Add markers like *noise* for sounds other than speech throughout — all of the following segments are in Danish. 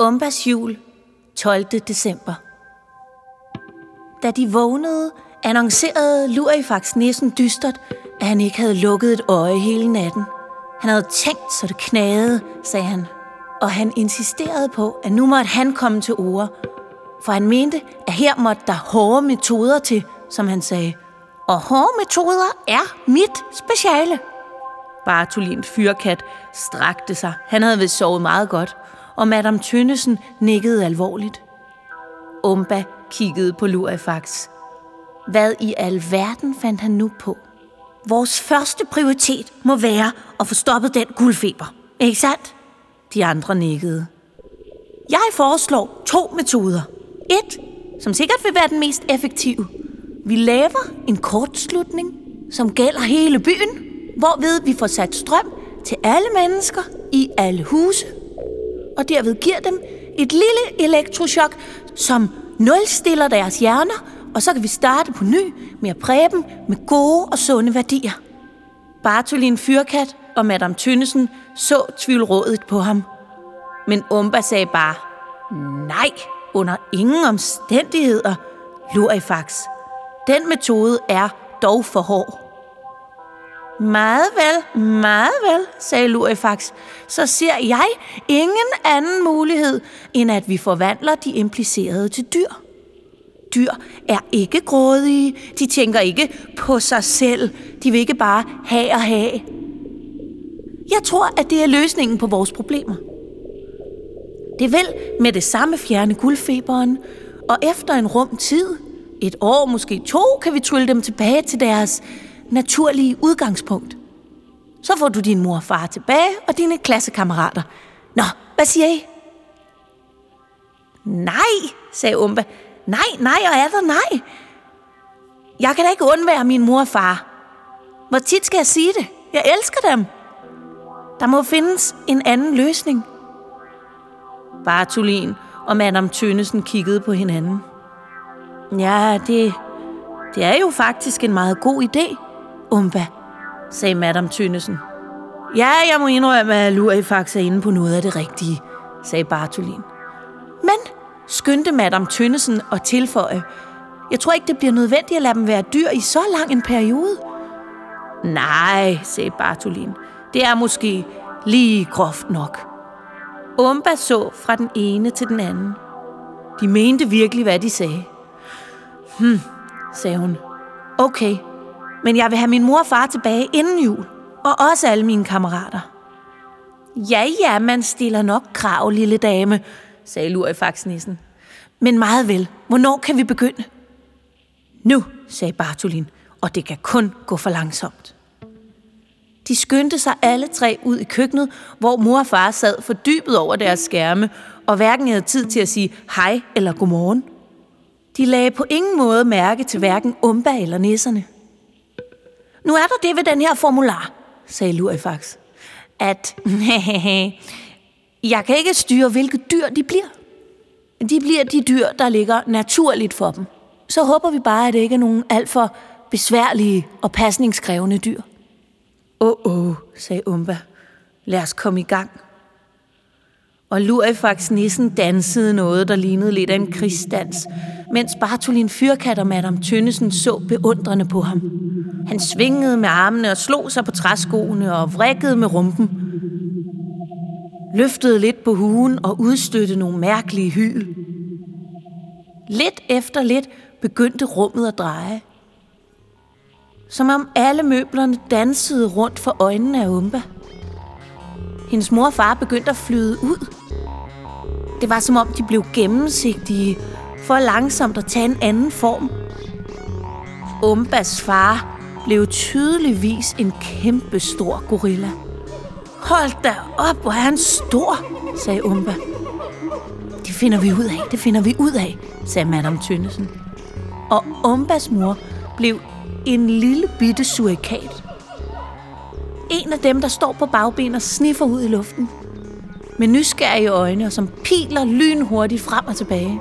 Umbas jul, 12. december. Da de vågnede, annoncerede Lurifax næsten dystert, at han ikke havde lukket et øje hele natten. Han havde tænkt, så det knagede, sagde han. Og han insisterede på, at nu måtte han komme til ord. For han mente, at her måtte der hårde metoder til, som han sagde. Og hårde metoder er mit speciale. Bartolin fyrkat strakte sig. Han havde vist sovet meget godt, og Madame Tønnesen nikkede alvorligt. Umba kiggede på Lurifax. Hvad i alverden fandt han nu på? Vores første prioritet må være at få stoppet den guldfeber. Ikke sandt? De andre nikkede. Jeg foreslår to metoder. Et, som sikkert vil være den mest effektive. Vi laver en kortslutning, som gælder hele byen, hvorved vi får sat strøm til alle mennesker i alle huse, og derved giver dem et lille elektrochok, som nulstiller deres hjerner, og så kan vi starte på ny med at præge dem med gode og sunde værdier. Bartolin Fyrkat og Madame Tønnesen så tvivlrådet på ham. Men Umba sagde bare, nej, under ingen omstændigheder, Lurifax. Den metode er dog for hård. Meget vel, meget vel, sagde Lurifax. Så ser jeg ingen anden mulighed, end at vi forvandler de implicerede til dyr. Dyr er ikke grådige. De tænker ikke på sig selv. De vil ikke bare have og have. Jeg tror, at det er løsningen på vores problemer. Det vil med det samme fjerne guldfeberen, og efter en rum tid, et år, måske to, kan vi trylle dem tilbage til deres naturlige udgangspunkt. Så får du din mor og far tilbage og dine klassekammerater. Nå, hvad siger I? Nej, sagde Umba. Nej, nej og er der nej. Jeg kan da ikke undvære min mor og far. Hvor tit skal jeg sige det? Jeg elsker dem. Der må findes en anden løsning. Bartolin og Madame Tønnesen kiggede på hinanden. Ja, det, det er jo faktisk en meget god idé, Umba, sagde Madame Tynesen. Ja, jeg må indrømme, at Lurifax er inde på noget af det rigtige, sagde Bartolin. Men, skyndte Madame Tønnesen og tilføje, jeg tror ikke, det bliver nødvendigt at lade dem være dyr i så lang en periode. Nej, sagde Bartolin. Det er måske lige groft nok. Umba så fra den ene til den anden. De mente virkelig, hvad de sagde. Hm, sagde hun. Okay, men jeg vil have min mor og far tilbage inden jul. Og også alle mine kammerater. Ja, ja, man stiller nok krav, lille dame, sagde faksnissen. Men meget vel. Hvornår kan vi begynde? Nu, sagde Bartolin, og det kan kun gå for langsomt. De skyndte sig alle tre ud i køkkenet, hvor mor og far sad fordybet over deres skærme, og hverken havde tid til at sige hej eller godmorgen. De lagde på ingen måde mærke til hverken Umba eller nisserne. Nu er der det ved den her formular, sagde Lurifax, at *laughs* jeg kan ikke styre, hvilke dyr de bliver. De bliver de dyr, der ligger naturligt for dem. Så håber vi bare, at det ikke er nogen alt for besværlige og pasningskrævende dyr. Åh, oh, oh, sagde Umba. Lad os komme i gang. Og Lurifax nissen dansede noget, der lignede lidt af en krigsdans, mens Bartolin Fyrkat og Madame Tønnesen så beundrende på ham. Han svingede med armene og slog sig på træskoene og vrikkede med rumpen. Løftede lidt på huen og udstødte nogle mærkelige hyl. Lidt efter lidt begyndte rummet at dreje. Som om alle møblerne dansede rundt for øjnene af Umba. Hendes mor og far begyndte at flyde ud. Det var som om de blev gennemsigtige, for langsomt at tage en anden form. Umbas far blev tydeligvis en kæmpe stor gorilla. Hold da op, hvor er han stor, sagde Umba. Det finder vi ud af, det finder vi ud af, sagde Madame Tønnesen. Og Umbas mor blev en lille bitte surikat. En af dem, der står på bagben og sniffer ud i luften. Med nysgerrige øjne og som piler lynhurtigt frem og tilbage.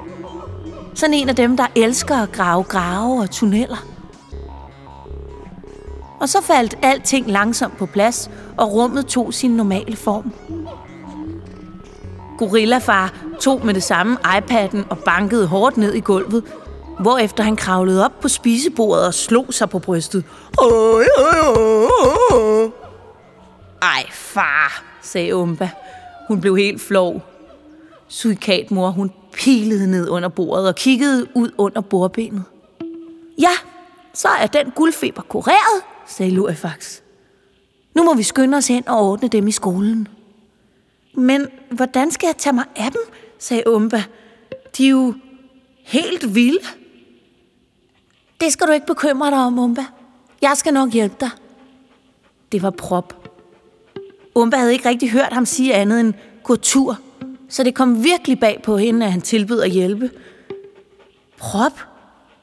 Sådan en af dem, der elsker at grave grave og tunneller. Og så faldt alting langsomt på plads, og rummet tog sin normale form. Gorillafar tog med det samme iPad'en og bankede hårdt ned i gulvet, hvorefter han kravlede op på spisebordet og slog sig på brystet. Ej, far, sagde Umba. Hun blev helt flov. Surikatmor, hun pilede ned under bordet og kiggede ud under bordbenet. Ja, så er den guldfeber kureret, sagde Lurifax. Nu må vi skynde os hen og ordne dem i skolen. Men hvordan skal jeg tage mig af dem, sagde Umba. De er jo helt vilde. Det skal du ikke bekymre dig om, Umba. Jeg skal nok hjælpe dig. Det var prop. Umba havde ikke rigtig hørt ham sige andet end gå tur, så det kom virkelig bag på hende, at han tilbød at hjælpe. Prop,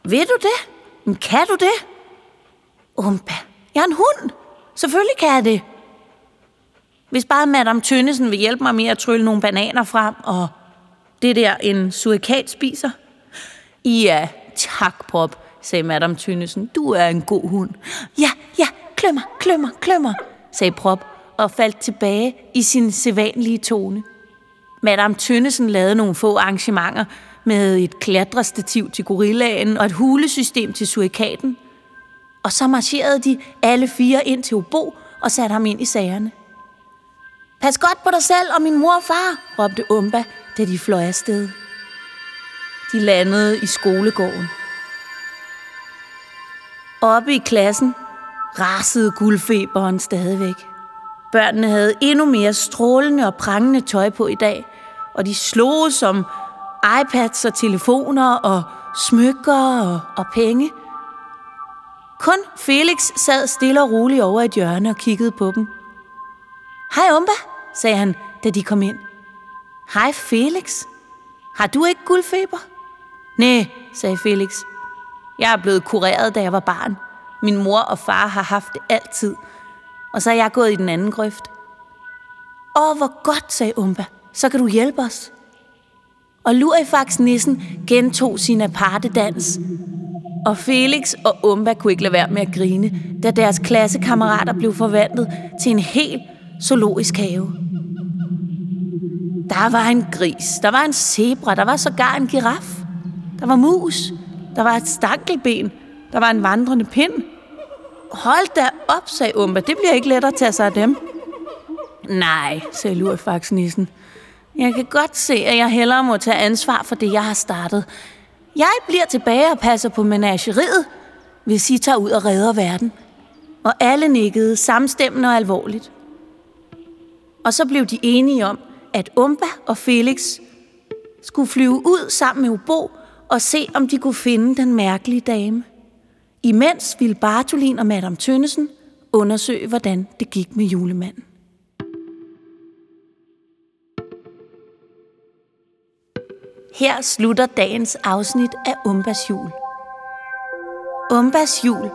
ved du det? Men kan du det? Umpa, jeg er en hund. Selvfølgelig kan jeg det. Hvis bare Madame Tønnesen vil hjælpe mig med at trylle nogle bananer frem, og det der en surikat spiser. Ja, tak, Prop, sagde Madame Tønnesen. Du er en god hund. Ja, ja, klømmer, klømmer, klømmer, sagde Prop og faldt tilbage i sin sædvanlige tone. Madame Tønnesen lavede nogle få arrangementer med et klatrestativ til gorillaen og et hulesystem til surikaten. Og så marcherede de alle fire ind til Obo og satte ham ind i sagerne. Pas godt på dig selv og min mor og far, råbte Umba, da de fløj afsted. De landede i skolegården. Oppe i klassen rasede guldfeberen stadigvæk. Børnene havde endnu mere strålende og prangende tøj på i dag, og de slog som iPads og telefoner og smykker og, og penge. Kun Felix sad stille og roligt over et hjørne og kiggede på dem. Hej Umba, sagde han, da de kom ind. Hej Felix. Har du ikke guldfeber? Nej, sagde Felix. Jeg er blevet kureret, da jeg var barn. Min mor og far har haft det altid. Og så er jeg gået i den anden grøft. Åh, hvor godt, sagde Umba. Så kan du hjælpe os. Og Lurifax-nissen gentog sin aparte dans. Og Felix og Umba kunne ikke lade være med at grine, da deres klassekammerater blev forvandlet til en helt zoologisk have. Der var en gris, der var en zebra, der var sågar en giraf. Der var mus, der var et stankelben, der var en vandrende pind. Hold da op, sagde Umba, det bliver ikke let at tage sig af dem. Nej, sagde Lurifax-nissen. Jeg kan godt se, at jeg hellere må tage ansvar for det, jeg har startet. Jeg bliver tilbage og passer på menageriet, hvis I tager ud og redder verden. Og alle nikkede samstemmende og alvorligt. Og så blev de enige om, at Umba og Felix skulle flyve ud sammen med Ubo og se, om de kunne finde den mærkelige dame. Imens ville Bartolin og Madame Tønnesen undersøge, hvordan det gik med julemanden. Her slutter dagens afsnit af Umbas jul. Umbas jul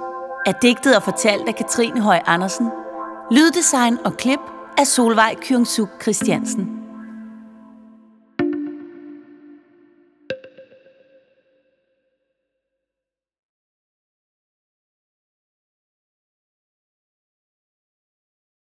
er digtet og fortalt af Katrine Høj Andersen. Lyddesign og klip af Solvej Kyungsuk Christiansen.